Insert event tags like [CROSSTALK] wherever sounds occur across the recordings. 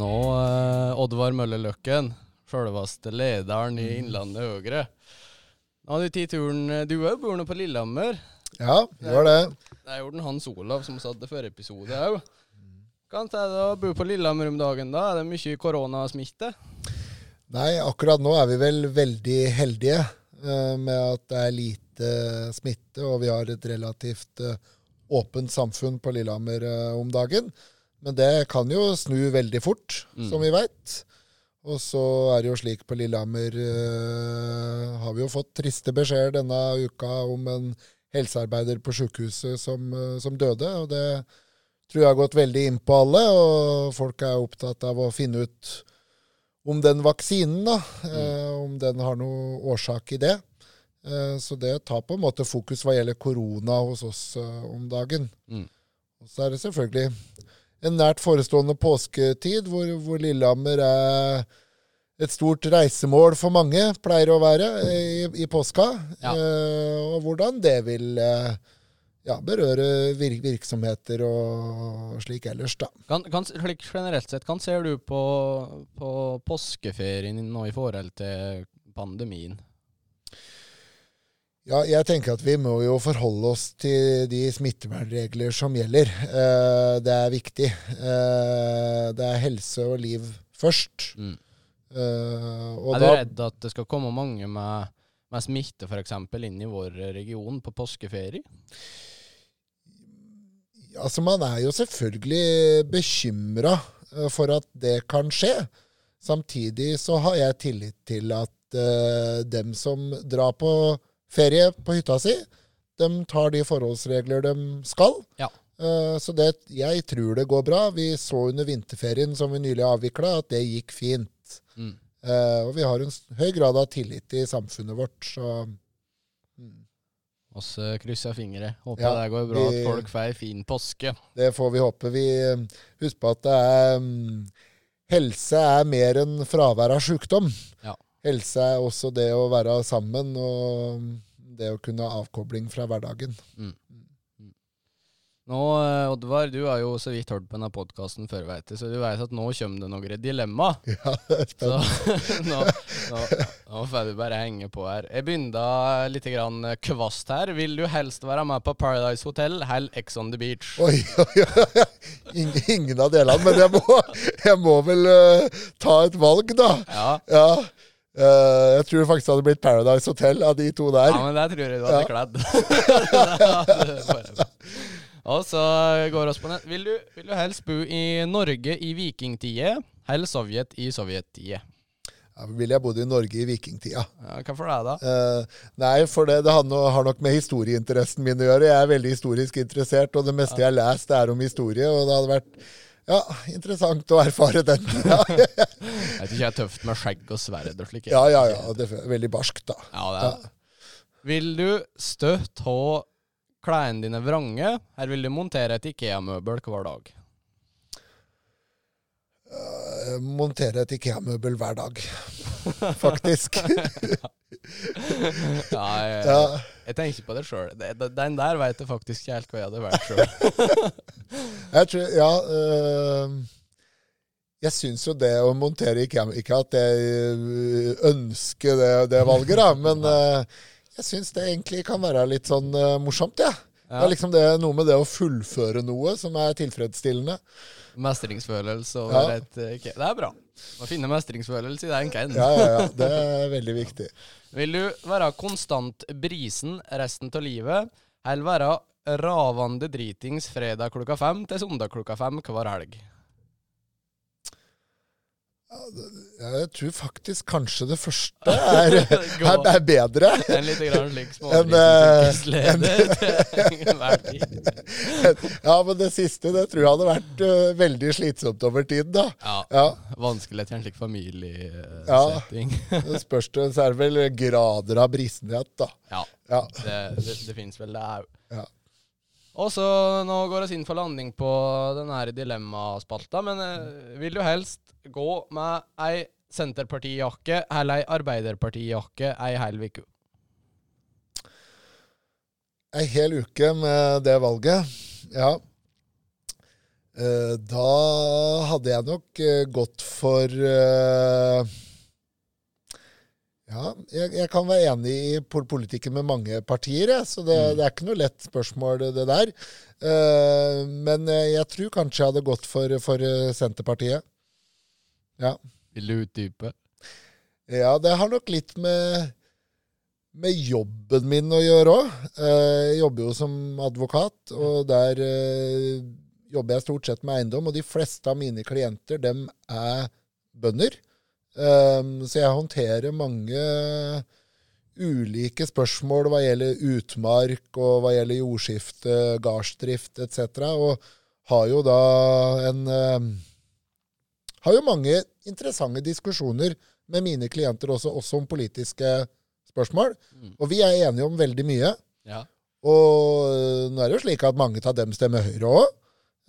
Nå, eh, Oddvar Møller Løkken, sjølveste lederen i Innlandet Høyre. Nå har du tatt turen eh, Du òg bor nå på Lillehammer. Ja, gjør det. Det er jo den Hans Olav som satt det forrige episode òg. Kan ta det å bo på Lillehammer om dagen, da? Er det mye koronasmitte? Nei, akkurat nå er vi vel veldig heldige eh, med at det er lite smitte, og vi har et relativt eh, åpent samfunn på Lillehammer eh, om dagen. Men det kan jo snu veldig fort, Mm. som vi veit. Og så er det jo slik på Lillehammer uh, Har vi jo fått triste beskjeder denne uka om en helsearbeider på sykehuset som, uh, som døde. Og det tror jeg har gått veldig inn på alle, og folk er opptatt av å finne ut om den vaksinen, da, eh, om den har noen årsak i det. Så det tar på en måte fokus hva gjelder korona hos oss om dagen. Mm. Og så er det selvfølgelig en nært forestående påsketid, hvor, hvor Lillehammer er et stort reisemål for mange, pleier å være, i, i påska. Ja. Eh, og hvordan det vil eh, ja, berøre vir virksomheter og slik ellers, da. Kan, kan, slik generelt sett, hva ser du på, på påskeferien nå i forhold til pandemien? Ja, jeg tenker at vi må jo forholde oss til de smittevernregler som gjelder. Eh, det er viktig. Eh, det er helse og liv først. Mm. Eh, og er du da, redd at det skal komme mange med, med smitte f.eks. inn i vår region på påskeferie? altså man er jo selvfølgelig bekymra for at det kan skje. Samtidig så har jeg tillit til at eh, dem som drar på ferie på hytta si, De tar de forholdsregler de skal. Ja. Eh, så det, jeg tror det går bra. Vi så under vinterferien som vi nylig avvikla, at det gikk fint. Mm. Eh, og vi har en høy grad av tillit i samfunnet vårt, så mm, oss krysser fingre. Håper Ja, det går bra vi- at folk får fin påske. det får vi håpe. Vi eh, husker på at det er mm, Helse er mer enn fravær av sjukdom. Ja. Helse er også det å være sammen og mm, det å kunne ha avkobling fra hverdagen. Nå, eh, Oddvar, du har jo så vidt hørt på denne podkasten før, vet du, så du vet at nå kommer det noen dilemma. [LAUGHS] Ja, det er Så [LAUGHS] nå, nå, nå får du bare henge på her. Jeg begynner litt grann kvast her. Vil du helst være med på Paradise Hotel eller Ex on the Beach? Oi, oi, oi. Ingen, ingen av delene. Men jeg må, jeg må vel uh, ta et valg, da. Ja, Ja. Eh, jeg tror faktisk det hadde blitt Paradise Hotel av de to der. ja men det tror jeg du hadde kledd. [LAUGHS] Du bare- Og så går vi på nett. Vil du, vil du helst bo i Norge i vikingtida eller Sovjet i sovjettida? Ja, Ville jeg bodd i Norge i vikingtida. Ja, Hvorfor det, da? Uh, nei, for det, det har, no, har nok med historieinteressen min å gjøre. Jeg er veldig historisk interessert, og det meste jeg har lest, er om historie. Og det hadde vært ja, interessant å erfare den. [LAUGHS] Ja, Jeg vet ikke, jeg er tøft med skjegg og sverd og slik. ja, ja. ja det er veldig barskt, da. Ja, det er. Vil du støtt ha klærne dine vrange, eller vil du montere et Ikea-møbel hver dag? Eh, montere et Ikea-møbel hver dag, faktisk. [LAUGHS] Ja, jeg, ja. Jeg tenker på det sjøl. Den der veit jeg faktisk ikke helt hva jeg hadde vært sjøl. [LAUGHS] Jeg tror, ja øh, Jeg syns jo det å montere Ikke, ikke at jeg øh, ønsker det, det valget, da, men øh, jeg syns det egentlig kan være litt sånn øh, morsomt, jeg. Ja. Det er liksom det, noe med det å fullføre noe som er tilfredsstillende. Mestringsfølelse og Ja. et okay. Det er bra. Å finne mestringsfølelse i den kan. Ja, ja, ja. Det er veldig viktig. Vil du være konstant brisen resten av livet, eller være ravende dritings fredag klokka fem til søndag klokka fem hver helg? Jeg tror faktisk kanskje det første [LAUGHS] er, er, er bedre. En litt grann slik eh. [LAUGHS] [LAUGHS] Ja, men det siste det tror jeg hadde vært uh, veldig slitsomt over tid, da. Ja, Ja, vanskelig til en slik familiesetting. Det spørs det, så er det vel grader av brisenhet, da. Ja, Ja. det, det, det finnes vel det er, Ja. Og så nå går vi inn for landing på den her dilemmaspalta, men eh, vil du helst gå med ei Senterpartijakke eller ei Arbeiderpartijakke ei hel uke? Ei hel uke med det valget. Ja. Eh, da hadde jeg nok eh, gått for Ja, jeg, jeg, kan være enig i politikken med mange partier, jeg, så det, mm. det, er ikke noe lett spørsmål, det der. Uh, men jeg tror kanskje jeg hadde gått for, for Senterpartiet. Ja. Vil du utdype? Ja, det har nok litt med, med jobben min å gjøre òg. Uh, jeg jobber jo som advokat, og der uh, jobber jeg stort sett med eiendom. Og de fleste av mine klienter, dem er bønder. Um, så jeg håndterer mange ulike spørsmål hva gjelder utmark, og hva gjelder jordskifte, gardsdrift etc. Og har jo da en um, Har jo mange interessante diskusjoner med mine klienter også, også om politiske spørsmål. Mm. Og vi er enige om veldig mye. Ja. Og nå er det jo slik at mange av dem stemmer Høyre òg.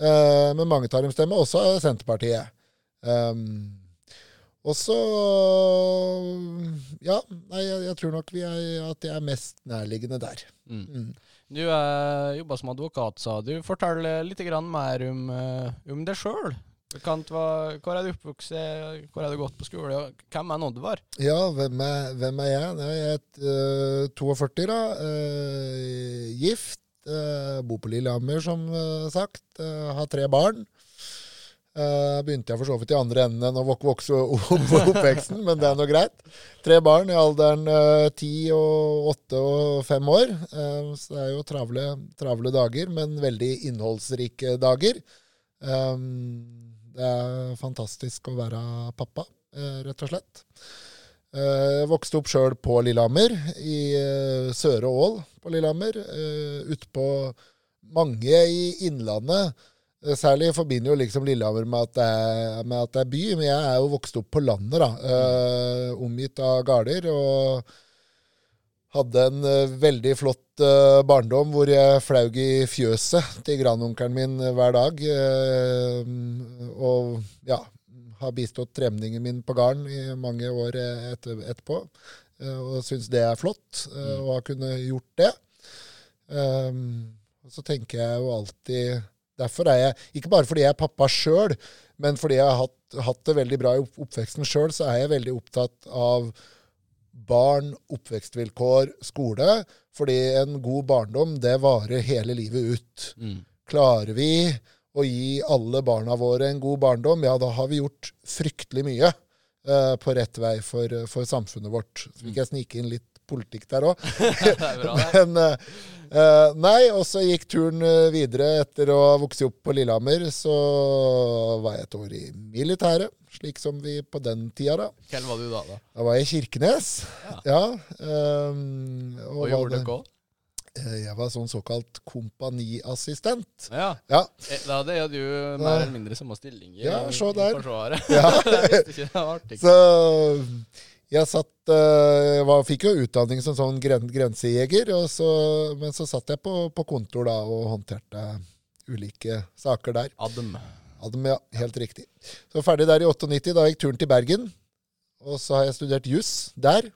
Uh, men mange tar dem stemmer også Senterpartiet. Um, og så Ja, nei, jeg, jeg, tror nok er, at jeg er mest nærliggende der. Mm. Mm. Du eh, jobba som advokat, sa du. Fortell litt mer om, uh, om deg sjøl. Hvor er du oppvokst, hvor er du gått på skole, og hvem er Oddvar? Ja, hvem er, hvem er jeg? Jeg er uh, 42, da. Gift. Bor på Lillehammer, som sagt. har tre barn. Uh, begynte jeg for så vidt i andre enden enn å vokse opp oppveksten, men det er nå greit. Tre barn i alderen eh, ti uh, og åtte og fem år. Uh, så det er jo travle, travle, dager, men veldig innholdsrike dager. Um, det er fantastisk å være pappa, rett og slett. Jeg vokste opp sjøl på Lillehammer, i Søre Ål på Lillehammer. Utpå mange i Innlandet Særlig forbinder jo liksom Lillehammer med at, er, med at, det er, by, men jeg er jo vokst opp på landet, da. Uh, omgitt av gårder. Og hadde en uh, veldig flott uh, barndom hvor jeg flaug i fjøset til grandonkelen min hver dag. og ja, har bistått tremningen min på gården i mange år etter, etterpå. og syns det er flott å ha kunnet gjort det. så tenker jeg jo alltid Derfor er jeg, ikke bare fordi jeg er pappa sjøl, men fordi jeg har hatt, hatt, det veldig bra i oppveksten sjøl, så er jeg veldig opptatt av barn, oppvekstvilkår, skole. Fordi en god barndom, det varer hele livet ut. Mm. Klarer vi å gi alle barna våre en god barndom, ja, da har vi gjort fryktelig mye uh, på rett vei for, for samfunnet vårt. Så fikk jeg snike inn litt politikk der òg. [LAUGHS] [LAUGHS] Men uh, Nei, og så gikk turen eh, videre etter å ha vokst opp på Lillehammer. Så var jeg et år i militæret, slik som vi på den tida, da. Hvem var du da? Da Da var jeg i Kirkenes. Ja. ja um, og Hva gjorde du òg? Jeg var sånn såkalt kompaniassistent. Ja. ja. Da hadde jeg jo mer eller mindre samme stilling i ja, se der. Forsvaret. Ja. [LAUGHS] Så jeg satt, uh, var, fikk jo utdanning som sånn gren, grensejeger, så, men så satt jeg på, på, kontor da og håndterte ulike saker der. Adem. Adem, ja. Helt riktig. Så ferdig der i 98. Da gikk turen til Bergen. Og så har jeg studert juss der.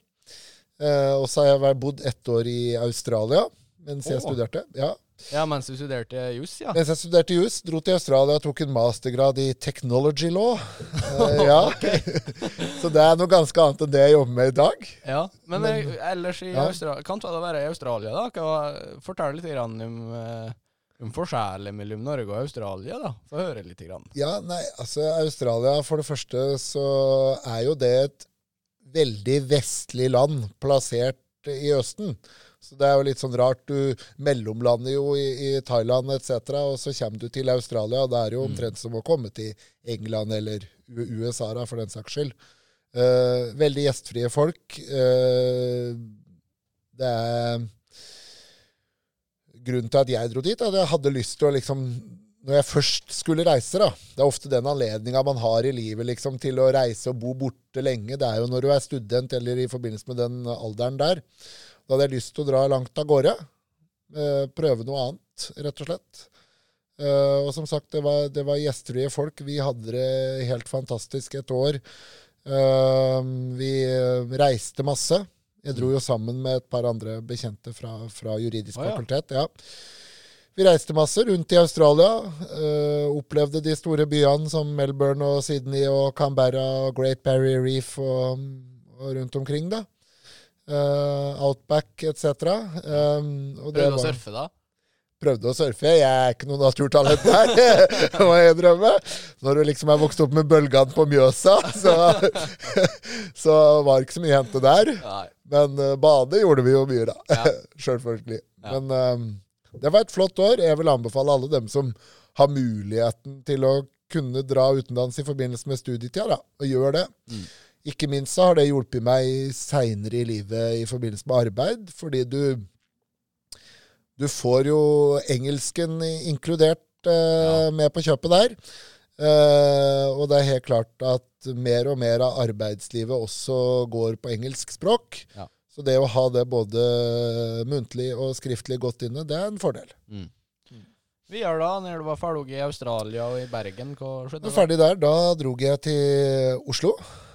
Uh, og så har jeg bodd ett år i Australia mens oh. jeg studerte. Ja. Ja, Mens du studerte juss, ja? Mens jeg studerte juss. Dro til Australia og tok en mastergrad i technology law. uh, ja. [LAUGHS] [LAUGHS] så det er noe ganske annet enn det jeg jobber med i dag. Ja, Men, men eh, ellers i ja. Australia Kan det være i Australia, da? Kan Fortell litt om, uh, om forskjellen mellom Norge og Australia, da? Få høre litt. Grann. Ja, nei, altså Australia, for det første så er jo det et veldig vestlig land plassert i Østen. Så det er jo litt sånn rart. Du mellomlander jo i, i Thailand etc., og så kommer du til Australia. og Det er jo mm. omtrent som å komme til England eller USA, da, for den saks skyld. Uh, veldig gjestfrie folk. Uh, det er Grunnen til at jeg dro dit, at jeg hadde lyst til å liksom når jeg først skulle reise, da Det er ofte den anledninga man har i livet liksom, til å reise og bo borte lenge. Det er jo når du er student eller i forbindelse med den alderen der. Da hadde jeg lyst til å dra langt av gårde. Eh, prøve noe annet, rett og slett. Eh, og som sagt, det var, det var gjestfrie folk. Vi hadde det helt fantastisk et år. Eh, vi reiste masse. Jeg dro jo sammen med et par andre bekjente fra, fra juridisk ja. fakultet. ja. vi reiste masse rundt i Australia. øh, opplevde de store byene som Melbourne og Sydney og Canberra og Great Barrier Reef og, og rundt omkring, da. Uh, Outback etc. Um, Prøvde å var- surfe, da? prøvde å surfe. Jeg er ikke noe naturtalent der, [LAUGHS] må jeg drømme. Når du liksom er vokst opp med bølgene på Mjøsa, så, [LAUGHS] så var det ikke så mye å hente der. Men uh, bade gjorde vi jo mye, da. Ja. [LAUGHS] Selvfølgelig. Ja. Men um, det var et flott år. Jeg vil anbefale alle dem som har muligheten til å kunne dra utenlands i forbindelse med studietida, da, og gjør det. Mm. Ikke minst så har det hjulpet meg seinere i livet i forbindelse med arbeid, fordi du du får jo engelsken inkludert uh, Ja. med på kjøpet der. Uh, og det er helt klart at mer og mer av arbeidslivet også går på engelsk språk. Ja. Så det å ha det både muntlig og skriftlig godt inne, det er en fordel. Mm. Vi gjør da, når du var ferdig i Australia og i Bergen, hva skjedde da? ferdig der, da dro jeg til Oslo.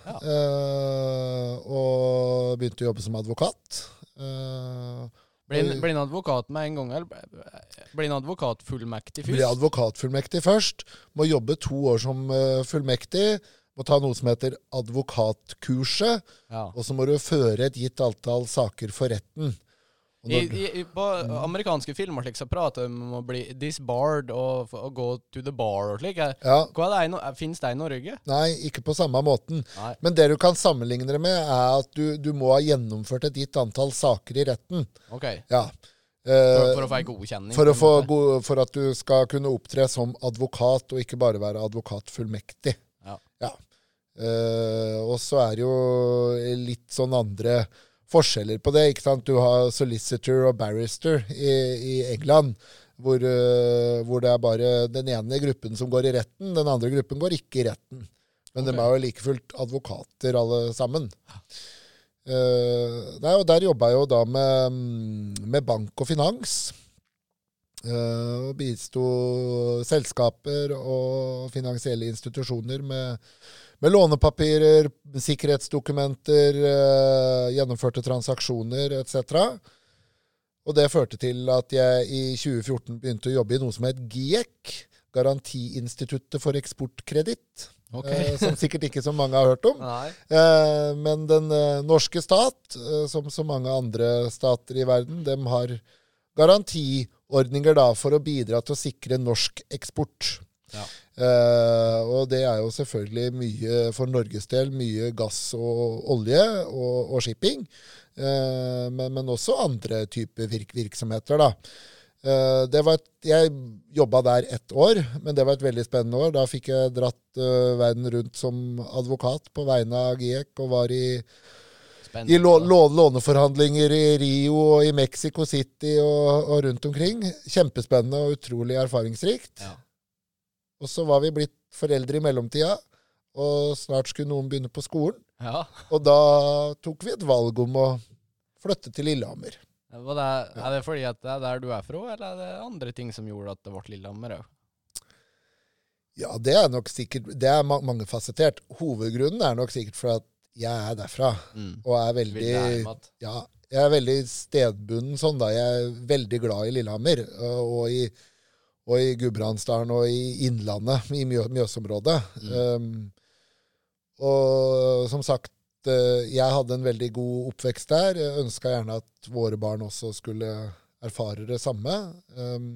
Ja. eh, og begynte å jobbe som advokat. Eh, Blir en- advokat med en gang, eller blir en advokatfullmektig først? først? advokatfullmektig først. Må jobbe to år som eh, fullmektig. Må ta noe som heter advokatkurset. Ja. Og så må du føre et gitt antall saker for retten. I, i, på amerikanske filmer slik, så prater de om å bli disbarred og, og gå to the bar og slik. Ja, Fins det i Norge? nei, ikke på samme måten. Nei. Men det du kan sammenligne det med, er at du, du må ha gjennomført et gitt antall saker i retten. Ok. Ja. For, Eh, for å få ei godkjenning? for, få måte. go- for at du skal kunne opptre som advokat, og ikke bare være advokatfullmektig. Ja. Eh, og så er det jo litt sånn andre forskjeller på det. ikke sant? Du har solicitor og barrister i, i England, hvor, eh, hvor det er bare den ene gruppen som går i retten, den andre gruppen går ikke i retten. Men de er jo like fullt advokater alle sammen. Uh, nei, og der jobba jeg jo da med, med bank og finans. Uh, og bisto selskaper og finansielle institusjoner med, med lånepapirer, sikkerhetsdokumenter, eh, gjennomførte transaksjoner etc. Og det førte til at jeg i 2014 begynte å jobbe i noe som het GIEK, Garantiinstituttet for eksportkreditt. Okay. eh, som sikkert ikke så mange har hørt om. Nei. Eh, men den norske stat, som så mange andre stater i verden, dem har garantiordninger da for å bidra til å sikre norsk eksport. Ja. Eh, og det er jo selvfølgelig mye for Norges del, mye gass og olje og, og shipping. Eh, men, men også andre typer virk virksomheter, da. Eh, det var et, jeg jobba der ett år, men det var et veldig spennende år. Da fikk jeg dratt uh, verden rundt som advokat på vegne av GIEK og var i, Spennende. i lå, lå, låneforhandlinger i Rio og i Mexico City og, og rundt omkring. Kjempespennende og utrolig erfaringsrikt. Ja. Og så var vi blitt foreldre i mellomtida, og snart skulle noen begynne på skolen. Ja. Og da tok vi et valg om å flytte til Lillehammer. Var det, er det fordi at det er der du er fra, eller er det andre ting som gjorde at det ble Lillehammer òg? Ja, det er nok sikkert Det er mangefasettert. Hovedgrunnen er nok sikkert for at jeg er derfra, Mm. og er veldig? Ja, jeg er veldig stedbunden sånn, da. Jeg er veldig glad i Lillehammer. Og i, og i Gudbrandsdalen og i Innlandet, i Mjø Mjøsområdet. Um, og som sagt, øh, jeg hadde en veldig god oppvekst der. Jeg ønska gjerne at våre barn også skulle erfare det samme. Um,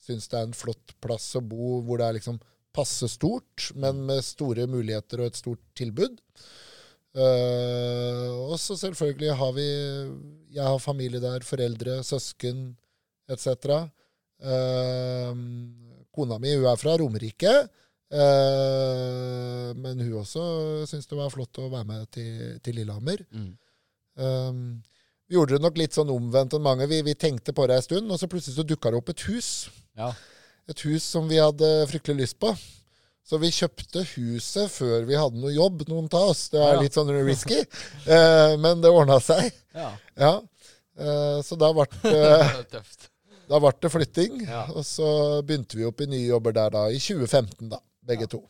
Syns det er en flott plass å bo hvor det er liksom passe stort, men med store muligheter og et stort tilbud. Uh, og så selvfølgelig har vi Jeg har familie der, foreldre, søsken etc. Uh, kona mi hun er fra Romerike, uh, men hun også syntes det var flott å være med til, til Lillehammer. Mm. Um, vi gjorde det nok litt sånn omvendt enn mange. Vi, vi tenkte på det en stund, og så plutselig så dukka det opp et hus. Ja. Et hus som vi hadde fryktelig lyst på. Så vi kjøpte huset før vi hadde noe jobb, noen av oss. Det er Ja. litt sånn risky, eh, men det ordna seg. ja. Ja. Eh, så da ble det, [LAUGHS] er tøft. Da ble det flytting. Ja. Og så begynte vi opp i nye jobber der da, i 2015, da, begge to.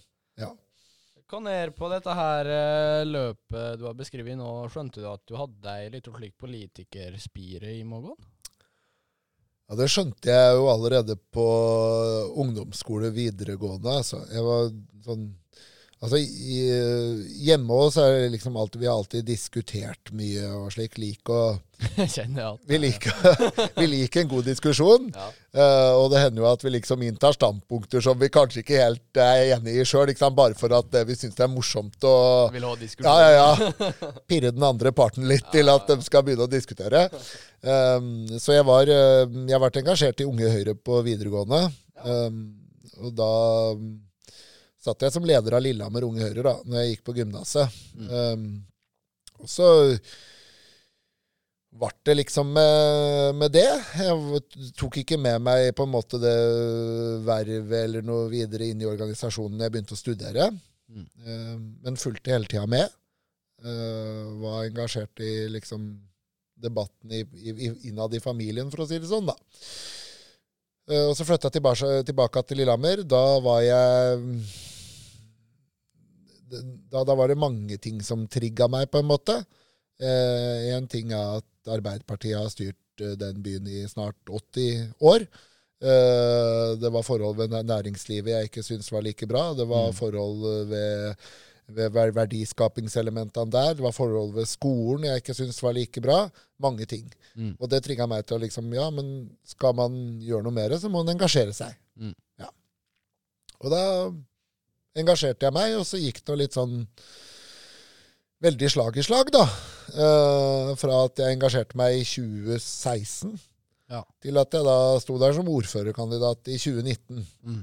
Hva ned på dette her eh, løpet du har beskrevet nå, skjønte du at du hadde ei litt slik politikerspire i magen? Ja, Det skjønte jeg jo allerede på ungdomsskole videregående. Altså. Jeg var sånn Altså, i, Hjemme hos er det liksom alltid, vi har alltid diskutert mye og slik. Lik og, [LAUGHS] vi, liker, [LAUGHS] vi liker en god diskusjon. Ja. Uh, og det hender jo at vi liksom inntar standpunkter som vi kanskje ikke helt er enig i sjøl, bare for at eh, vi syns det er morsomt å Vil ha ja, diskusjon. ja, ja. [LAUGHS] Pirre den andre parten litt til at de skal begynne å diskutere. Um, så jeg var, jeg har vært engasjert i Unge Høyre på videregående. Um, og da satt jeg som leder av Lillehammer Unge Høyre da når jeg gikk på gymnaset. Um, og så ble det liksom med, med det. Jeg tok ikke med meg på en måte det vervet eller noe videre inn i organisasjonen jeg begynte å studere. Mm. Um, men fulgte hele tida med. Uh, var engasjert i liksom debatten i, i, i- innad i familien, for å si det sånn, da. Uh, og så flytta jeg tilbake, tilbake til Lillehammer. Da var jeg da, da var det mange ting som trigga meg, på en måte. Eh, en ting er at Arbeiderpartiet har styrt eh, den byen i snart 80 år. Eh, det var forhold ved næringslivet jeg ikke syntes var like bra. Det var Mm. forhold ved, ved verdiskapingselementene der. Det var forhold ved skolen jeg ikke syntes var like bra. Mange ting. Mm. Og det trigga meg til å liksom Ja, men skal man gjøre noe mer, så må man engasjere seg. Mm. Ja. Og da engasjerte jeg meg, og så gikk det litt sånn veldig slag i slag, da. Eh, fra at jeg engasjerte meg i 2016, Ja. til at jeg da sto der som ordførerkandidat i 2019. Mm.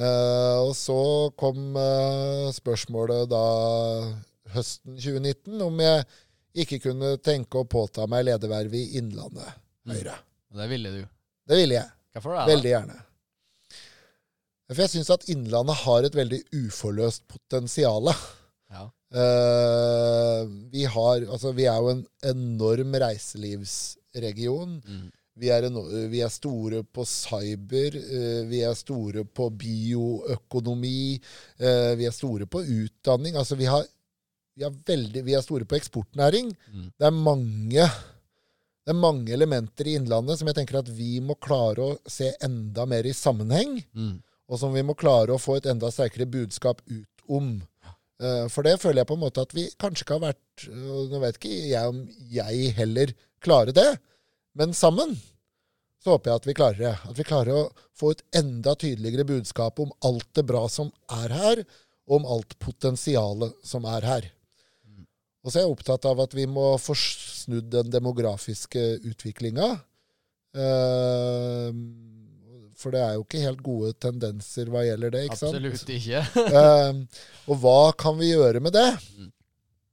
Eh, og så kom eh, spørsmålet da høsten 2019 om jeg ikke kunne tenke å påta meg ledervervet i Innlandet Høyre. Mm. det ville du. Det ville jeg. Veldig gjerne. For jeg syns at Innlandet har et veldig uforløst potensial. Ja. Uh, vi, har, altså, vi er jo en enorm reiselivsregion. Mm. Vi er, en, vi er store på cyber, uh, vi er store på bioøkonomi, uh, vi er store på utdanning. Altså vi, har, vi, er, veldig, vi er store på eksportnæring. Mm. Det er mange det er mange elementer i Innlandet som jeg tenker at vi må klare å se enda mer i sammenheng, Mm. Og som vi må klare å få et enda sterkere budskap ut om. Eh, For det føler jeg på en måte at vi kanskje ikke har vært Nå vet ikke jeg om jeg heller klarer det, men sammen så håper jeg at vi klarer det. At vi klarer å få et enda tydeligere budskap om alt det bra som er her, og om alt potensialet som er her. Og så er jeg opptatt av at vi må få snudd den demografiske utviklinga. For det er jo ikke helt gode tendenser hva gjelder det. ikke sant? Absolutt ikke. [LAUGHS] Eh, og hva kan vi gjøre med det? Mm.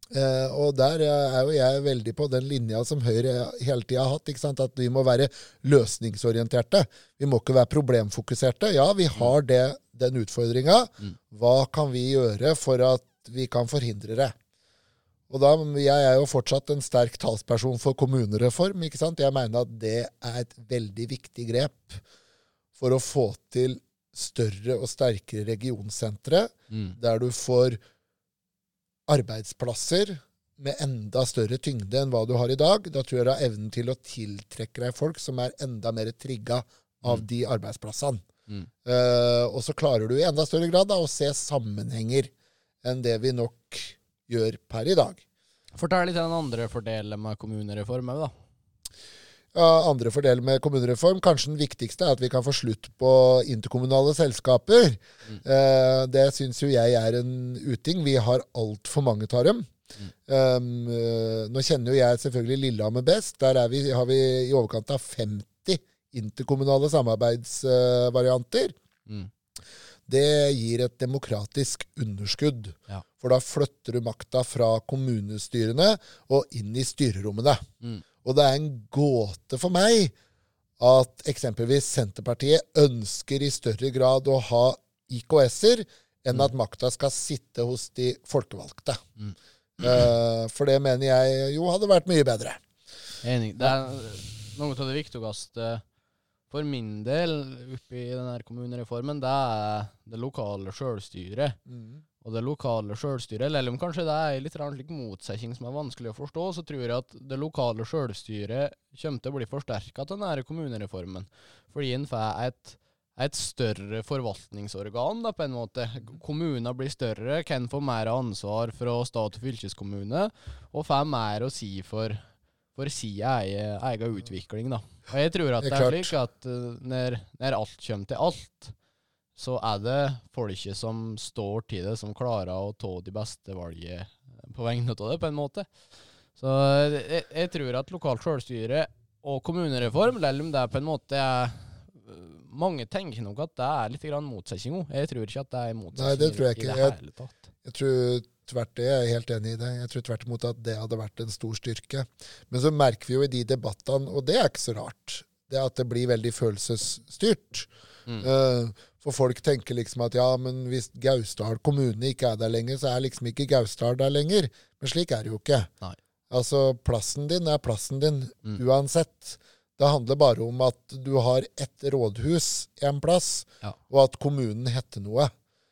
Eh, og der er jo jeg veldig på den linja som Høyre hele tida har hatt. At vi må være løsningsorienterte. Vi må ikke være problemfokuserte. Ja, vi har det, den utfordringa. Mm. Hva kan vi gjøre for at vi kan forhindre det? Og da, Jeg er jo fortsatt en sterk talsperson for kommunereform. ikke sant? Jeg mener at det er et veldig viktig grep for å få til større og sterkere regionsentre, Mm. der du får arbeidsplasser med enda større tyngde enn hva du har i dag. Da tror jeg du har evnen til å tiltrekke deg folk som er enda mer trigga av Mm. de arbeidsplassene. Mm. Uh, og så klarer du i enda større grad da, å se sammenhenger enn det vi nok gjør per i dag. Fortell litt om den andre fordelen med kommunereform òg, da. Andre fordeler med kommunereform. Kanskje den viktigste er at vi kan få slutt på interkommunale selskaper. Mm. Eh, det syns jo jeg er en uting. Vi har altfor mange av dem. Mm. Um, eh, nå kjenner jo jeg selvfølgelig Lillehammer best. Der er vi, har vi i overkant av 50 interkommunale samarbeidsvarianter. Mm. Det gir et demokratisk underskudd. Ja. For da flytter du makta fra kommunestyrene og inn i styrerommene. Mm. Og det er en gåte for meg at eksempelvis Senterpartiet ønsker i større grad å ha IKS-er enn Mm. at makta skal sitte hos de folkevalgte. Mm. Uh, for det mener jeg jo hadde vært mye bedre. Enig. Det er noe av det viktigste for min del, oppi denne kommunereformen, det er det lokale sjølstyret. Mm. Og det lokale sjølstyret, eller om kanskje det er litt slik motsetning som er vanskelig å forstå, så tror jeg at det lokale sjølstyret kommer til å bli forsterka til denne kommunereformen. Fordi en får et, et større forvaltningsorgan, da, på en måte. Kommuner blir større, kan få mer ansvar fra stat og fylkeskommune, og får mer å si for, for sin egen, utvikling, da. Og jeg tror at Det er slik at uh, når, når alt kommer til alt, så er det folket som står til det, som klarer å ta de beste valgene på vegne av det, på en måte. Så eh, jeg, jeg tror at lokalt selvstyre og kommunereform, selv om det på en måte er Mange tenker nok at det er litt motsetning. Jeg tror ikke at det er motsetning Nei, det tror jeg i det hele tatt. Jeg tror tvert det, jeg er helt enig i det. Jeg tror tvert imot at det hadde vært en stor styrke. Men så merker vi jo i de debattene, og det er ikke så rart, det at det blir veldig følelsesstyrt. Mm. Eh, for folk tenker liksom at ja, men hvis Gausdal kommune ikke er der lenger, så er liksom ikke Gausdal der lenger. Men slik er det jo ikke. Nei. Altså, plassen din er plassen din Mm. uansett. Det handler bare om at du har ett rådhus en plass, Ja. og at kommunen heter noe.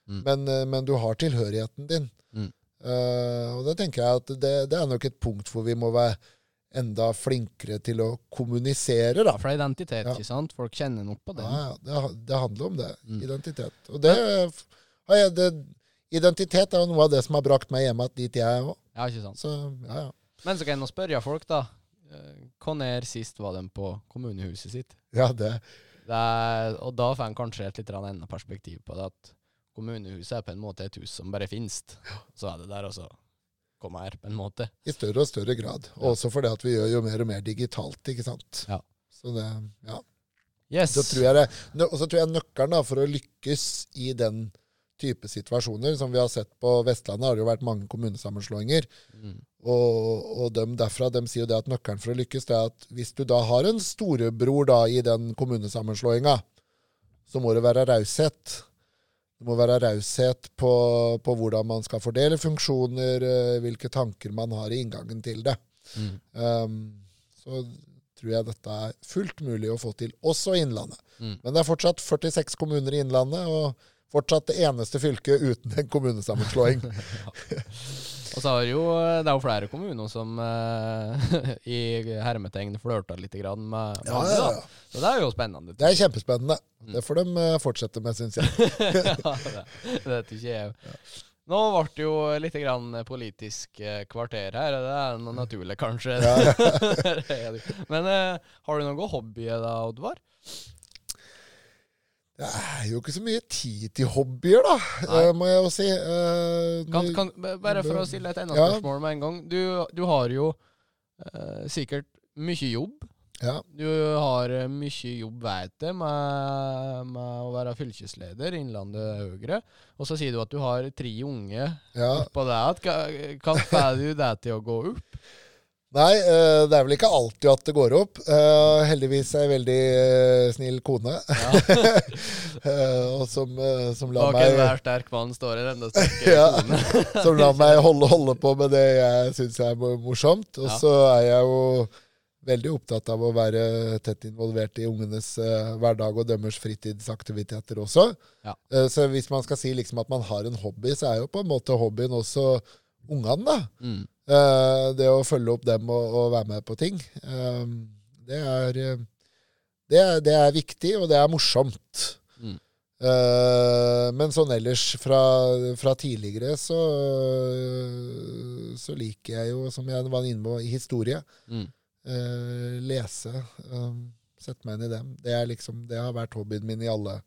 Mm. Men, eh, men du har tilhørigheten din. Mm. Uh, og det tenker jeg at det, det er nok et punkt hvor vi må være enda flinkere til å kommunisere, da. Er identitet, Ja. ikke sant? Folk kjenner nok på det. Ja, det, det handler om det. Mm. Identitet. Og det, ja, det Identitet er jo noe av det som har brakt meg hjem dit jeg er òg. Ja, ikke sant? Så ja, ja. Men så kan jeg spørre folk, da. Eh, Hva nær sist var de på kommunehuset sitt? Ja, det, Det er, og da får en kanskje et litt annet perspektiv på det. At kommunehuset er på en måte et hus som bare finnes. Så er det der, og så kommer her, på en måte. I større og større grad. Ja. Også fordi at vi gjør jo mer og mer digitalt, ikke sant. Ja. Så det, ja. Yes. Så tror jeg det, og så tror jeg nøkkelen da, for å lykkes i den type situasjoner, som vi har sett på Vestlandet, har det jo vært mange kommunesammenslåinger. Mm. Og, og dem derfra dem sier jo det at nøkkelen for å lykkes det er at hvis du da har en storebror da i den kommunesammenslåinga, så må det være raushet. Det må være raushet på, på hvordan man skal fordele funksjoner, eh, hvilke tanker man har i inngangen til det. Mm. Um, så tror jeg dette er fullt mulig å få til, også i Innlandet. Mm. Men det er fortsatt 46 kommuner i Innlandet, og fortsatt det eneste fylket uten en kommunesammenslåing. [LAUGHS] Og så har jo eh, det er jo flere kommuner som eh, [LAUGHS] i hermetegn flørta litt grann med, med Ja, andre, ja, da. ja. Så det er jo spennende. Det er kjempespennende. Mm. Det får de eh, fortsette med, syns jeg. [LAUGHS] ja, det, det tykker jeg òg. Nå ble det jo litt grann politisk eh, kvarter her. Det er noe naturlig, kanskje. Ja. Men eh, har du noen hobbyer da, Oddvar? Det er jo ikke så mye tid til hobbyer, da, Nei. eh, må jeg jo si. Uh, Kan, kan, bare for å stille et enda Ja. spørsmål med en gang. Du, du har jo uh, sikkert mye jobb. Ja. Du har mye jobb, vet jeg, med, med å være fylkesleder Innlandet Høyre. Og så sier du at du har tre unge ja. på det. Kan, hva får du det til å gå opp? Nei, eh, det er vel ikke alltid at det går opp. Eh, heldigvis er jeg veldig eh, snill kone, Ja. [LAUGHS] og som, som lar Bak meg enhver sterk mann står en enda sterkere [LAUGHS] Ja. kone. som lar meg holde, holde på med det jeg syns er morsomt. Og Ja. så er jeg jo veldig opptatt av å være tett involvert i ungenes hverdag og dømmers fritidsaktiviteter også. Ja. Så hvis man skal si liksom at man har en hobby, så er jo på en måte hobbyen også ungene, da. Mm. Eh, det å følge opp dem og, og være med på ting. eh, det, er, eh, det, er, det er viktig, og det er morsomt. Mm. Men sånn ellers fra, fra tidligere så, så liker jeg jo, som jeg var inne på, i historie. Mm. lese. Sette meg inn i dem. Det, er liksom, det har vært hobbyen min i alle,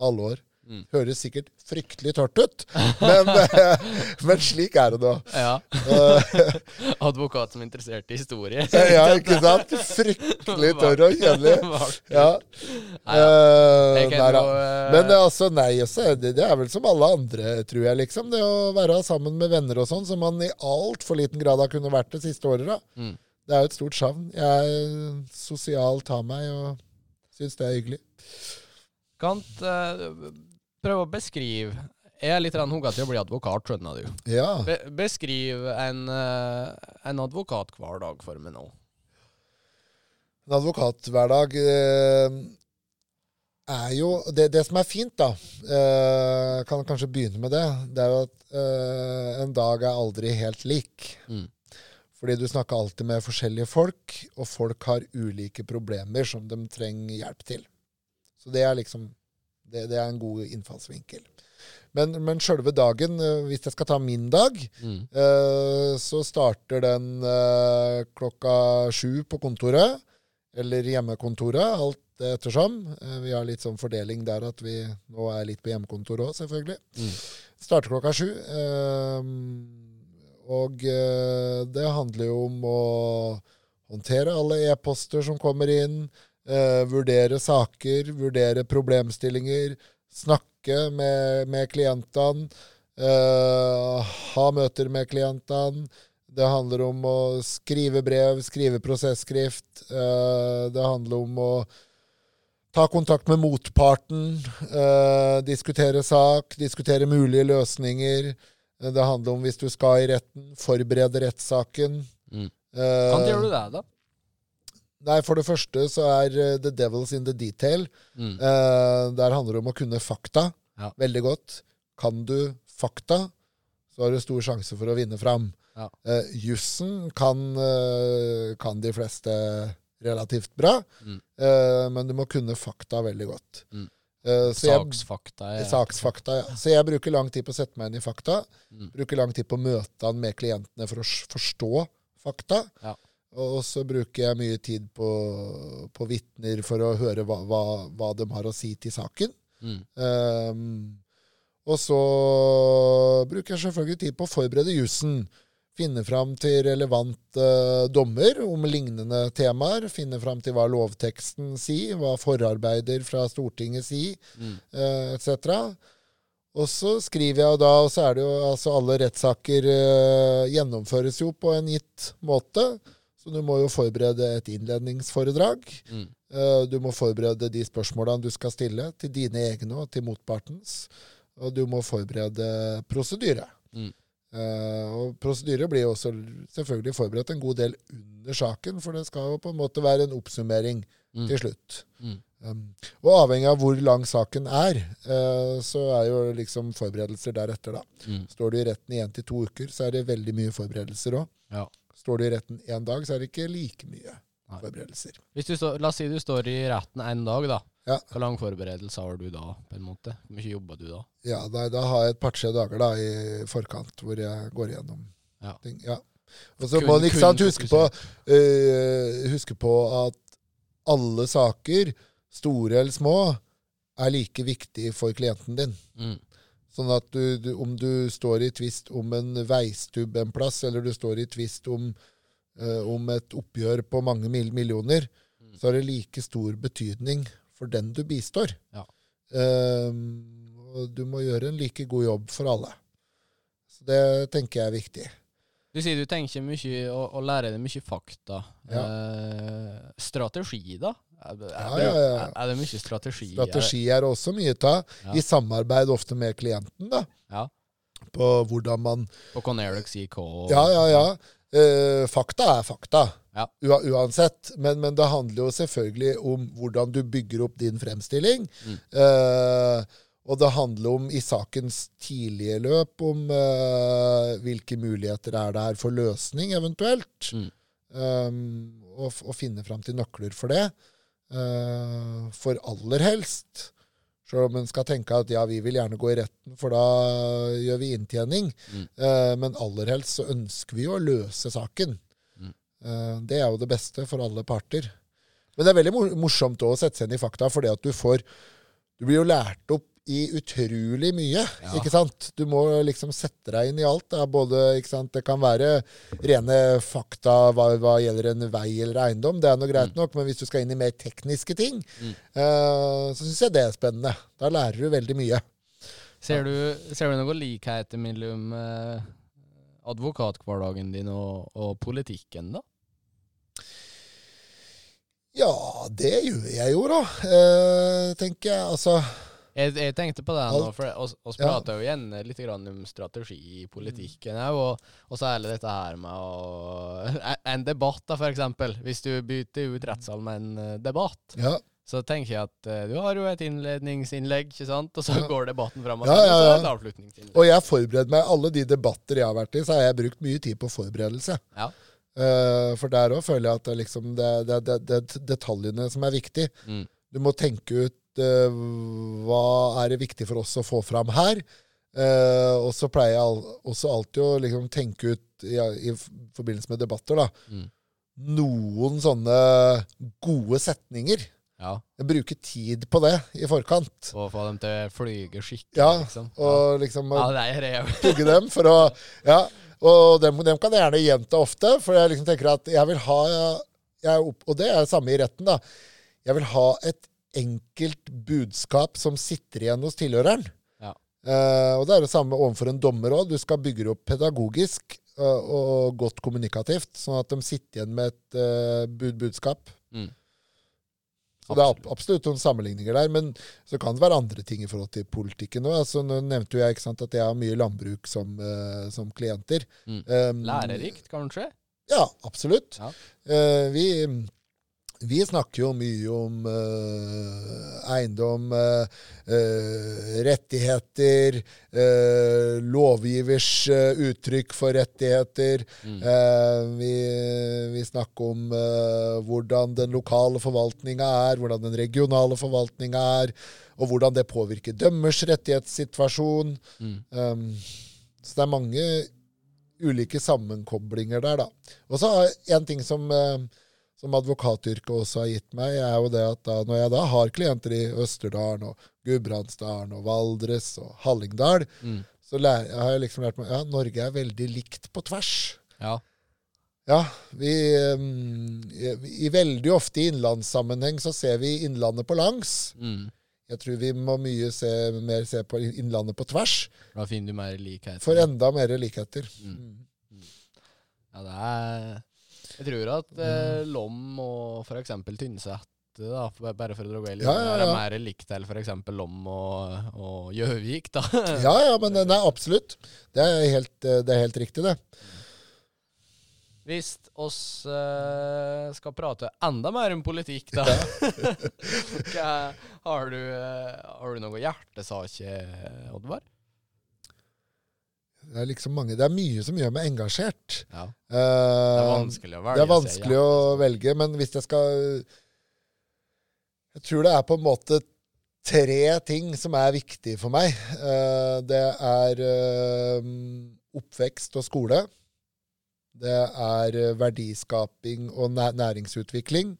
alle år. Mm. Høres sikkert fryktelig tørt ut, men, [LAUGHS] men slik er det nå. Ja. Eh, [LAUGHS] Advokat som er interessert i historie. [LAUGHS] ja, ikke sant? Fryktelig tørr og kjedelig. Ja. Nei, ja. Eh, da. eh, Men altså, nei, er det, er vel som alle andre, tror jeg, liksom. Det å være sammen med venner og sånn, som man i altfor liten grad har kunnet vært det siste året. da. Mm. Det er jo et stort savn. Jeg er sosialt av meg og syns det er hyggelig. Kan prøve å beskrive Jeg er litt hugga til å bli advokat, skjønner du. Ja. Be beskriv en, eh, en advokat hver dag for meg nå. En advokathverdag eh, er jo Det, det som er fint, da eh, Kan kanskje begynne med det. Det er jo at eh, en dag er aldri helt lik. Mm. Fordi du snakker alltid med forskjellige folk, og folk har ulike problemer som de trenger hjelp til. Så det er liksom Det, det er en god innfallsvinkel. Men, men sjølve dagen, eh, hvis jeg skal ta min dag, Mm. eh, så starter den eh, klokka sju på kontoret. Eller hjemmekontoret, alt ettersom. Eh, vi har litt sånn fordeling der at vi nå er litt på hjemmekontoret òg, selvfølgelig. Mm. Starter klokka sju. eh, og eh, det handler jo om å håndtere alle e-poster som kommer inn. Eh, vurdere saker, vurdere problemstillinger. Snakke med, med klientene. eh, ha møter med klientene. Det handler om å skrive brev, skrive prosesskrift. eh, det handler om å ta kontakt med motparten. eh, diskutere sak, diskutere mulige løsninger. Eh, Det handler om hvis du skal i retten, forberede rettssaken. Mm. Eh, Kan gjør du det, da? Nei, For det første så er eh, the devil's in the detail. Mm. Uh, der handler det om å kunne fakta Ja. veldig godt. Kan du fakta, så har du stor sjanse for å vinne fram. Ja. Uh, jussen kan, kan de fleste relativt bra, Mm. men du må kunne fakta veldig godt. Mm. Så jeg- Saksfakta. er- Saksfakta, ja. Så jeg bruker lang tid på å sette meg inn i fakta. Mm. Bruker lang tid på å møte han med klientene for å forstå fakta. Ja. Og så bruker jeg mye tid på, på vitner for å høre hva, hva, hva de har å si til saken. Mm. Um, og så bruker jeg selvfølgelig tid på å forberede jussen. Finne fram til relevante dommer om lignende temaer. Finne fram til hva lovteksten sier, hva forarbeider fra Stortinget sier, Mm. uh, etc. Og så skriver jeg, jo da, og så er det jo altså alle rettssaker uh, gjennomføres jo på en gitt måte. Så du må jo forberede et innledningsforedrag. Mm. Eh, Du må forberede de spørsmålene du skal stille, til dine egne og til motpartens. Og du må forberede prosedyre. Mm. Eh, og prosedyre blir jo også selvfølgelig forberedt en god del under saken, for det skal jo på en måte være en oppsummering Mm. til slutt. Mm. Um, og avhengig av hvor lang saken er, eh, så er jo liksom forberedelser deretter, da. Mm. Står du i retten i én til to uker, så er det veldig mye forberedelser òg. Ja. Står du i retten én dag, så er det ikke like mye Nei. forberedelser. Står, la oss si du står i retten en dag, da. Ja. Hvor lang forberedelse har du da? på en måte? Hvor mye jobber du da? Ja, da, da har jeg et par-tre dager da i forkant hvor jeg går gjennom Ja. ting. Ja. Og så må man ikke sant huske på, uh, huske på at alle saker, store eller små, er like viktig for klienten din. Mm. Sånn at du, du, om du står i tvist om en veistubb en plass, eller du står i tvist om, øh, om et oppgjør på mange mil millioner, Mm. så har det like stor betydning for den du bistår. Ja. Og du må gjøre en like god jobb for alle. Så det tenker jeg er viktig. Du sier du tenker mye og, og lærer deg mye fakta. Ja. Eh, strategi, da? Er, det- er, det, er, det mye strategi? Strategi er det også mye av, i samarbeid ofte med klienten. da, Ja. På hvordan man På Conerics IK? og- Ja, ja, ja. Uh, fakta er fakta. Ja. Uansett. Men, men det handler jo selvfølgelig om hvordan du bygger opp din fremstilling. Mm. Uh, og det handler om i sakens tidlige løp om uh, hvilke muligheter er det her for løsning, eventuelt. Mm. Um, og, og finne fram til nøkler for det. Eh, for aller helst. Selv om en skal tenke at ja, vi vil gjerne gå i retten, for da gjør vi inntjening. Mm. Eh, men aller helst så ønsker vi jo å løse saken. Mm. Eh, det er jo det beste for alle parter. Men det er veldig morsomt å sette seg inn i fakta, fordi at du får Du blir jo lært opp i utrolig mye, Ja. ikke sant? Du må liksom sette deg inn i alt. Da. Både, ikke sant? Det kan være rene fakta hva, hva gjelder en vei eller eiendom, det er noe greit nok, men hvis du skal inn i mer tekniske ting, Mm. eh, så syns jeg det er spennende. Da lærer du veldig mye. Ser du, ser du noen likheter mellom eh, advokathverdagen din og, og politikken, da? Ja, det gjør jeg jo, da, eh, tenker jeg. Altså Jeg, jeg tenkte på det nå, for Ja. prater jo igjen litt grann om strategi i politikken òg, og, og særlig dette her med å [LAUGHS] En debatt, da, for eksempel. Hvis du bytter ut rettssal med en eh, debatt, Ja. så tenker jeg at uh, du har jo et innledningsinnlegg, ikke sant? Og så Ja. går debatten fram, og Ja, så ja, ja. det et avslutningsinnlegg. Og jeg forbereder meg Alle de debatter jeg har vært i, så har jeg brukt mye tid på forberedelse. Ja. Uh, for der òg føler jeg at det, liksom, det, det, det, det detaljene som er viktig. Mm. Du må tenke ut eh, hva er det viktig for oss å få fram her. Uh, og så pleier jeg også alltid å liksom tenke ut ja, i forbindelse med debatter da, Mm. noen sånne gode setninger. Ja. Jeg bruker tid på det i forkant. Og få dem til å flyge skikkelig, Ja, liksom. Og liksom ja, pugge [LAUGHS] dem for å Ja. Og dem, dem kan jeg gjerne gjenta ofte, for jeg liksom tenker at jeg vil ha jeg Og det er det samme i retten, da. Jeg vil ha et enkelt budskap som sitter igjen hos tilhøreren. Ja. Uh, og det er det samme overfor en dommer òg. Du skal bygge det opp pedagogisk uh, og godt kommunikativt, sånn at de sitter igjen med et uh, bud, budskap. Mm. Så det er ab- absolutt noen sammenligninger der. Men så kan det være andre ting i forhold til politikken òg. Altså, nå nevnte jo jeg sant, at jeg har mye landbruk som, uh, som klienter. Mm. Um, Lærerikt, kanskje? Ja, absolutt. Ja. Uh, vi, vi snakker jo mye om eh, eiendom, eh, eh, rettigheter, eh, lovgivers eh, uttrykk for rettigheter. Mm. Eh, vi, vi snakker om hvordan den lokale forvaltninga er, hvordan den regionale forvaltninga er, og hvordan det påvirker dømmers rettighetssituasjon. Mm. Um, så det er mange ulike sammenkoblinger der, da. Og så en ting som, som advokatyrket også har gitt meg, er jo det at da, når jeg da har klienter i Østerdalen og Gudbrandsdalen og Valdres og Hallingdal, Mm. så lær, har jeg liksom lært meg ja, Norge er veldig likt på tvers. Ja. Ja, vi um, i, veldig ofte i innlandssammenheng så ser vi Innlandet på langs. Mm. Jeg tror vi må mye se, mer se på Innlandet på tvers, Da finner du mer likhet. for enda mer likheter. Mm. Ja, det er Jeg tror at eh, Lom og f.eks. Tynset, da, bare for å dra i Ja, ja, er ja. mer likt til f.eks. Lom og Gjøvik, da. [LAUGHS] Ja, ja, men nei, absolutt. Det er helt, eh, det er helt riktig, det. Hvis oss eh, skal prate enda mer om politikk, da [LAUGHS] Hva, har, du, eh, har du noen hjertesaker, Oddvar? Det er liksom mange, det er mye som gjør meg engasjert. Ja. Eh, Det er vanskelig å velge. Det er vanskelig å velge, men hvis jeg skal Jeg tror det er på en måte tre ting som er viktige for meg. Eh, det er eh, oppvekst og skole. Det er verdiskaping og næringsutvikling.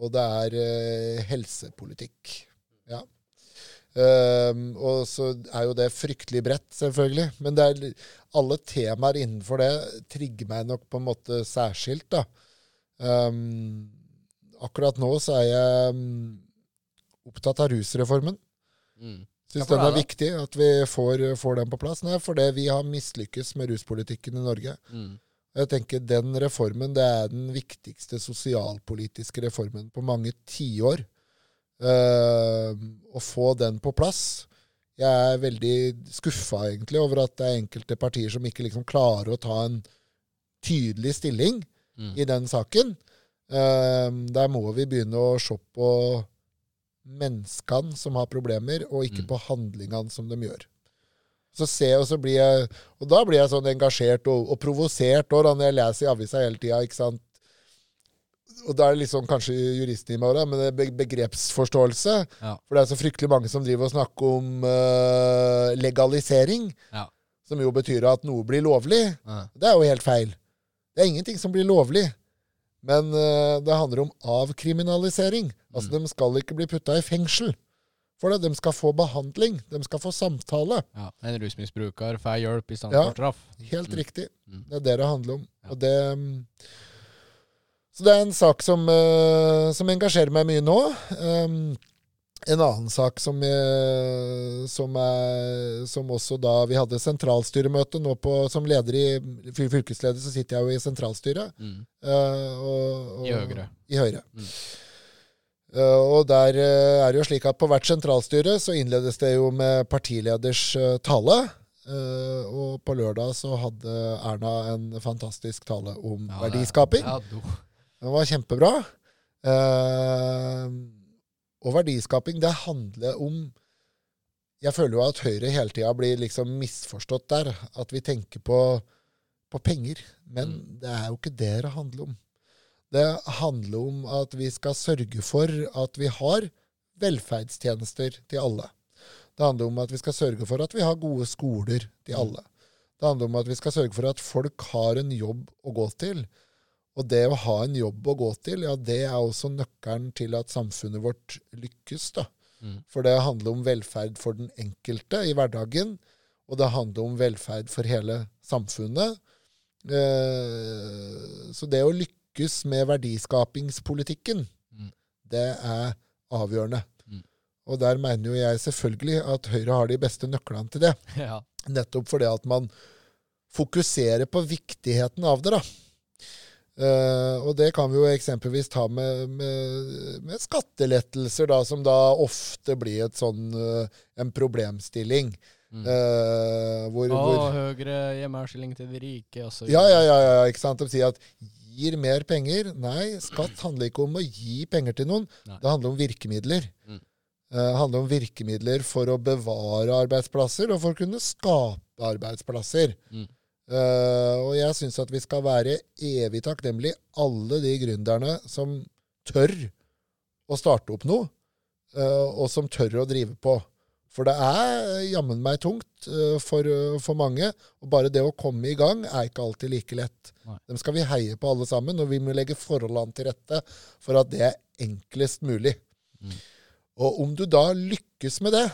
Og det er helsepolitikk. Ja. Um, og så er jo det fryktelig bredt, selvfølgelig. Men det er, alle temaer innenfor det trigger meg nok på en måte særskilt. da. Um, akkurat nå så er jeg um, opptatt av rusreformen. Mm. Syns den er det. viktig, at vi får, får den på plass. Nei, fordi vi har mislykkes med ruspolitikken i Norge. Mm. Jeg tenker Den reformen det er den viktigste sosialpolitiske reformen på mange tiår. Uh, å få den på plass Jeg er veldig skuffa egentlig over at det er enkelte partier som ikke liksom klarer å ta en tydelig stilling Mm. i den saken. Uh, der må vi begynne å se på menneskene som har problemer, og ikke Mm. på handlingene som de gjør. Så ser jeg, og, så blir jeg, og da blir jeg sånn engasjert og, og provosert når jeg leser i avisa hele tida. Og da er det litt sånn kanskje juristen i meg òg, men det er begrepsforståelse. Ja. For det er så fryktelig mange som driver og snakker om uh, legalisering, Ja. som jo betyr at noe blir lovlig. Ja. Det er jo helt feil. Det er ingenting som blir lovlig. Men uh, det handler om avkriminalisering. Altså, Mm. De skal ikke bli putta i fengsel for det. De skal få behandling. De skal få samtale. Ja. En rusmisbruker får hjelp i stedet for straff. Helt Mm. riktig. Mm. Det er det det handler om. Og det, mm, så det er en sak som, eh, som engasjerer meg mye nå. Um, en annen sak som, eh, som, er, som også da Vi hadde sentralstyremøte nå på Som leder i fylkesleder så sitter jeg jo i sentralstyret. Mm. eh, og, og, I Høyre. I Høyre. Mm. Og der er det jo slik at på hvert sentralstyre så innledes det jo med partileders tale. Og på lørdag så hadde Erna en fantastisk tale om Ja, det- verdiskaping. Ja, do. Den var kjempebra. Eh, Og verdiskaping, det handler om Jeg føler jo at Høyre hele tida blir liksom misforstått der. At vi tenker på, på penger. Men Mm. det er jo ikke det det handler om. Det handler om at vi skal sørge for at vi har velferdstjenester til alle. Det handler om at vi skal sørge for at vi har gode skoler til Mm. alle. Det handler om at vi skal sørge for at folk har en jobb å gå til. Og det å ha en jobb å gå til, ja, det er også nøkkelen til at samfunnet vårt lykkes. da. Mm. For det handler om velferd for den enkelte i hverdagen, og det handler om velferd for hele samfunnet. Eh, så det å lykkes med verdiskapingspolitikken, Mm. det er avgjørende. Mm. Og der mener jo jeg selvfølgelig at Høyre har de beste nøklene til det. [LAUGHS] ja. Nettopp fordi at man fokuserer på viktigheten av det. da. Eh, og det kan vi jo eksempelvis ta med, med, med skattelettelser, da, som da ofte blir et sånn, uh, en problemstilling. Mm. Uh, hvor, Og hvor høyere hjemmeavskilling til de rike Også. ja, ja, ja, ja, ikke sant? De sier at gir mer penger. Nei, skatt handler ikke om å gi penger til noen. Nei. Det handler om virkemidler. Mm. Eh, Det handler om virkemidler for å bevare arbeidsplasser og for å kunne skape arbeidsplasser. Mm. Eh, og jeg syns at vi skal være evig takknemlig alle de gründerne som tør å starte opp noe, uh, og som tør å drive på. For det er jammen meg tungt uh, for, for mange. Og bare det å komme i gang er ikke alltid like lett. Nei. Dem skal vi heie på alle sammen, og vi må legge forholdene til rette for at det er enklest mulig. Mm. Og om du da lykkes med det,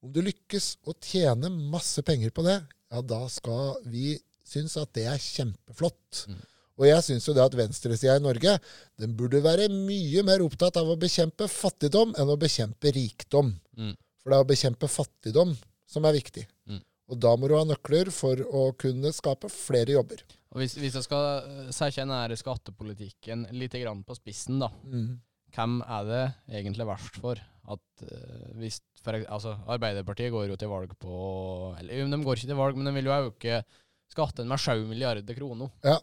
om du lykkes å tjene masse penger på det, ja, da skal vi synes at det er kjempeflott. Mm. Og jeg syns jo det at venstresida i Norge den burde være mye mer opptatt av å bekjempe fattigdom enn å bekjempe rikdom. Mm. For det er å bekjempe fattigdom som er viktig. Mm. Og da må du ha nøkler for å kunne skape flere jobber. Og hvis, hvis jeg skal eh, sette den skattepolitikken litt grann på spissen, da. Mm. Hvem er det egentlig verst for? At eh, hvis for, altså, Arbeiderpartiet går jo til valg på Eller de går ikke til valg, men de vil jo øke skatten med 7 milliarder kroner. Ja.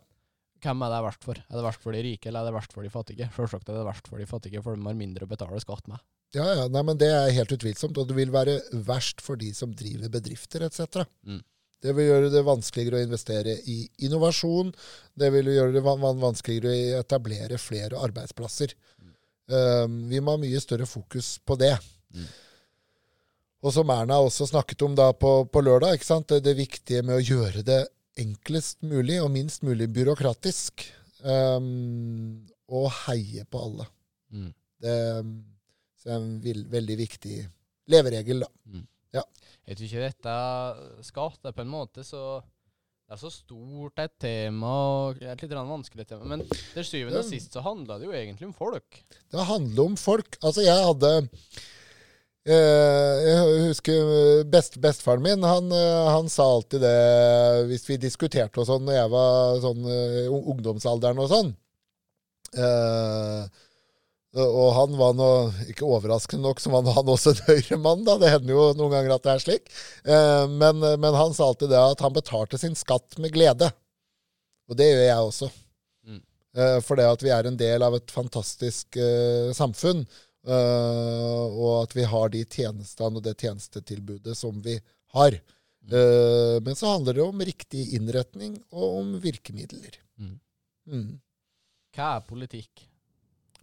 Hvem er det verst for? Er det verst for de rike, eller er det verst for de fattige? Selvsagt er det verst for de fattige, for de har mindre å betale skatt med. Ja, ja, nei, men Det er helt utvilsomt. Og det vil være verst for de som driver bedrifter etc. Mm. Det vil gjøre det vanskeligere å investere i innovasjon. Det vil gjøre det van van- vanskeligere å etablere flere arbeidsplasser. Um, vi må ha mye større fokus på det. Mm. Og som Erna også snakket om da på, på lørdag, ikke sant? Det, det viktige med å gjøre det enklest mulig og minst mulig byråkratisk. Um, og heie på alle. Mm. Det um, er en vil, veldig viktig leveregel, da. Jeg tror ikke dette er på en måte så Det er så stort et tema, og det er et litt vanskelig tema. Men til syvende og sist så handla det jo egentlig om folk. Det handler om folk. Altså, jeg hadde eh, Jeg husker eh, best, bestefaren min. Han, eh, han sa alltid det hvis vi diskuterte og sånn når jeg var sånn ungdomsalderen og sånn. Eh, og han var nå, ikke overraskende nok, som var han også en høyremann, da. Det hender jo noen ganger at det er slik. Eh, men, men han sa alltid det at han betalte sin skatt med glede. Og det gjør jeg også. Mm. Eh, for det at vi er en del av et fantastisk uh, samfunn, uh, og at vi har de tjenestene og det tjenestetilbudet som vi har. Eh, men så handler det om riktig innretning og om virkemidler. Mm. Mm. Hva er politikk?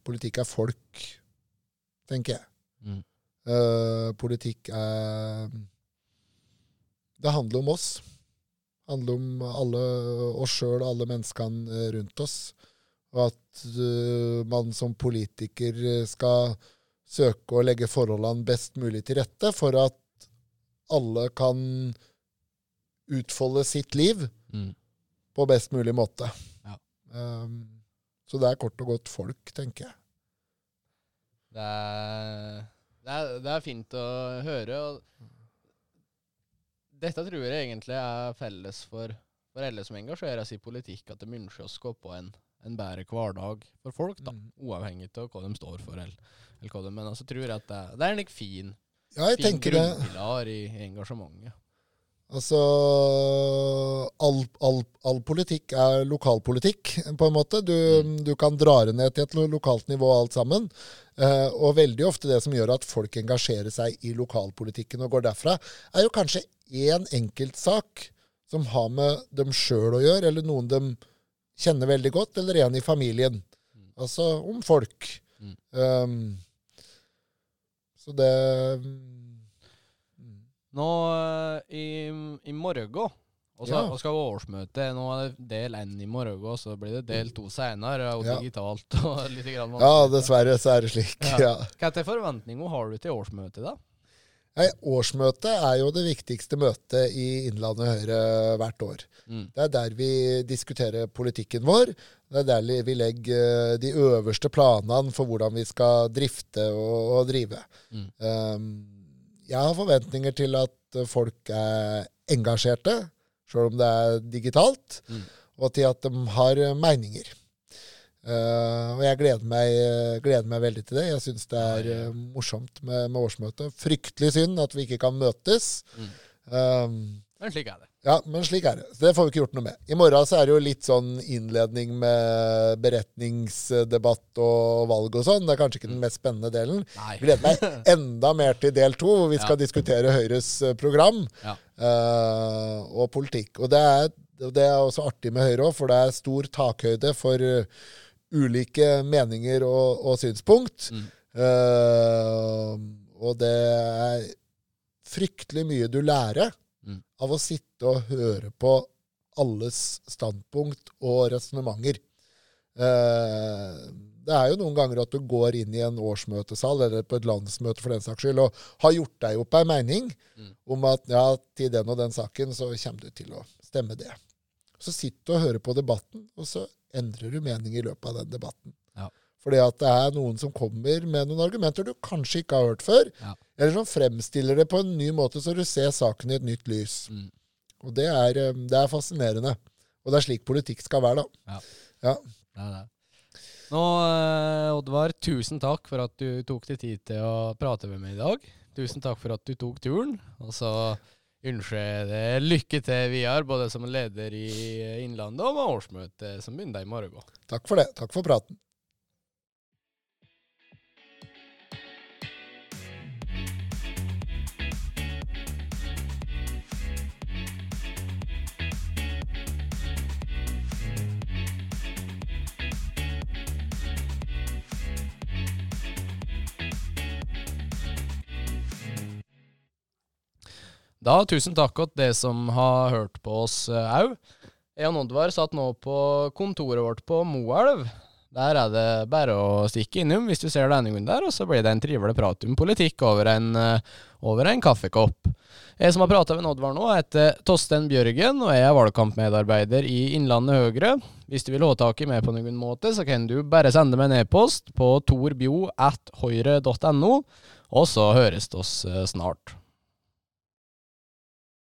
Politikk er folk, tenker jeg. Mm. Uh, politikk er Det handler om oss. Det handler om alle oss sjøl og alle menneskene rundt oss. Og at uh, man som politiker skal søke å legge forholdene best mulig til rette for at alle kan utfolde sitt liv Mm. på best mulig måte. Ja. Um, så det er kort og godt folk, tenker jeg. Det er, det, er, det er fint å høre. Og dette tror jeg egentlig er felles for, for alle som engasjerer seg i politikk, at de ønsker å skape en, en bedre hverdag for folk, da, Mm. uavhengig av hva de står for. Eller, eller hva de, men altså, tror jeg at det, det er en like fin, Ja, fin grunnpilar i engasjementet. Altså all, all, all, politikk er lokalpolitikk, på en måte. Du, mm. du kan dra det ned til et lokalt nivå, alt sammen. Eh, og veldig ofte det som gjør at folk engasjerer seg i lokalpolitikken og går derfra, er jo kanskje én enkeltsak som har med dem sjøl å gjøre, eller noen de kjenner veldig godt, eller en i familien. Mm. Altså om folk. Mm. Um, så det nå eh, i, i morgen og så ja. skal vi årsmøte. Nå er det del én i morgen, og så blir det del to senere. Og ja. digitalt [LAUGHS] og litt grann Ja, dessverre så er det slik. Ja. Hva til forventninger har du til årsmøtet, da? Nei, Årsmøtet er jo det viktigste møtet i Innlandet Høyre hvert år. Mm. Det er der vi diskuterer politikken vår. Det er der vi legger de øverste planene for hvordan vi skal drifte og, og drive. Mm. Um, jeg har forventninger til at folk er engasjerte, sjøl om det er digitalt, mm. og til at de har meninger. Uh, og jeg gleder meg, gleder meg, veldig til det. Jeg syns det er uh, morsomt med, med årsmøtet. Fryktelig synd at vi ikke kan møtes. Mm. Um, men slik er det. Ja, men slik er det. Så det får vi ikke gjort noe med. I morgen så er det jo litt sånn innledning med beretningsdebatt og valg og sånn. Det er kanskje ikke den mest spennende delen. Nei. Gleder meg [LAUGHS] enda mer til del to, hvor vi skal ja. diskutere Høyres eh, program ja. uh, og politikk. Og det er, det er, også artig med Høyre òg, for det er stor takhøyde for uh, ulike meninger og, og synspunkt. Mm. Uh, og det er fryktelig mye du lærer mm. av å sitte og høre på alles standpunkt og resonnementer. Eh, det er jo noen ganger at du går inn i en årsmøtesal eller på et landsmøte for den saks skyld, og har gjort deg opp ei mening mm. om at ja, til den og den saken så kommer du til å stemme det. Så sitter du og hører på debatten, og så endrer du mening i løpet av den debatten. Fordi at det er noen som kommer med noen argumenter du kanskje ikke har hørt før. Ja. Eller som fremstiller det på en ny måte, så du ser saken i et nytt lys. Mm. Og det er, eh, det er, fascinerende. Og det er slik politikk skal være, da. Ja. ja. Det det. Nå, eh, Oddvar, tusen takk for at du tok deg tid til å prate med meg i dag. Tusen takk for at du tok turen. Og så ønsker deg lykke til videre, både som leder i Innlandet og med årsmøtet som begynner i morgen. Takk for det. Takk for praten. Da tusen takk til dere som har hørt på oss òg. Jan jeg og Oddvar satt nå på kontoret vårt på Moelv. Der er det bare å stikke innom hvis du ser denne gangen der, og så blir det en trivelig prat om politikk over en, eh, over en kaffekopp. Jeg som har prata med Oddvar nå, heter Tosten Bjørgen, og jeg er valgkampmedarbeider i Innlandet Høyre. Hvis du vil ha tak i meg på noen måte, så kan du bare sende meg en e-post på torbjo.høyre.no, og så høres det oss eh, snart.